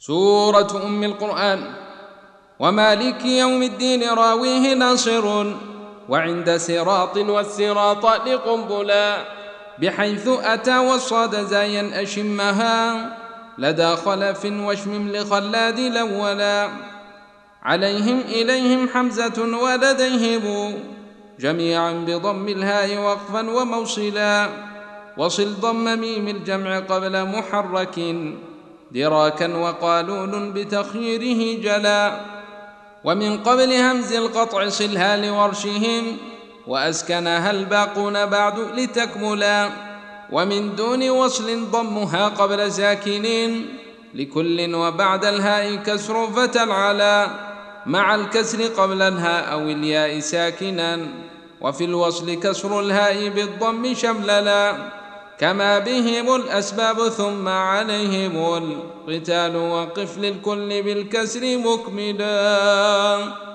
سورة أم القرآن. ومالك يوم الدين راويه ناصر وعند صراط والصراط لقنبلا بحيث أتى والصاد زايا أشمها لدى خلف واشمم لخلاد الأولا. عليهم إليهم حمزة ولديهم جميعا بضم الهاء وقفا وموصلا. وصل ضم ميم الجمع قبل محرك. دراكا وقالون بتخييره جلا. ومن قبل همز القطع صلها لورشهم وأسكنها الباقون بعد لتكملا. ومن دون وصل ضمها قبل ساكن لكل وبعد الهاء كسر فتلعلا. مع الكسر قبل الهاء أو الياء ساكنا. وفي الوصل كسر الهاء بالضم شمللا. كما بهم الأسباب ثم عليهم القتال وقف للكل بالكسر مكملا.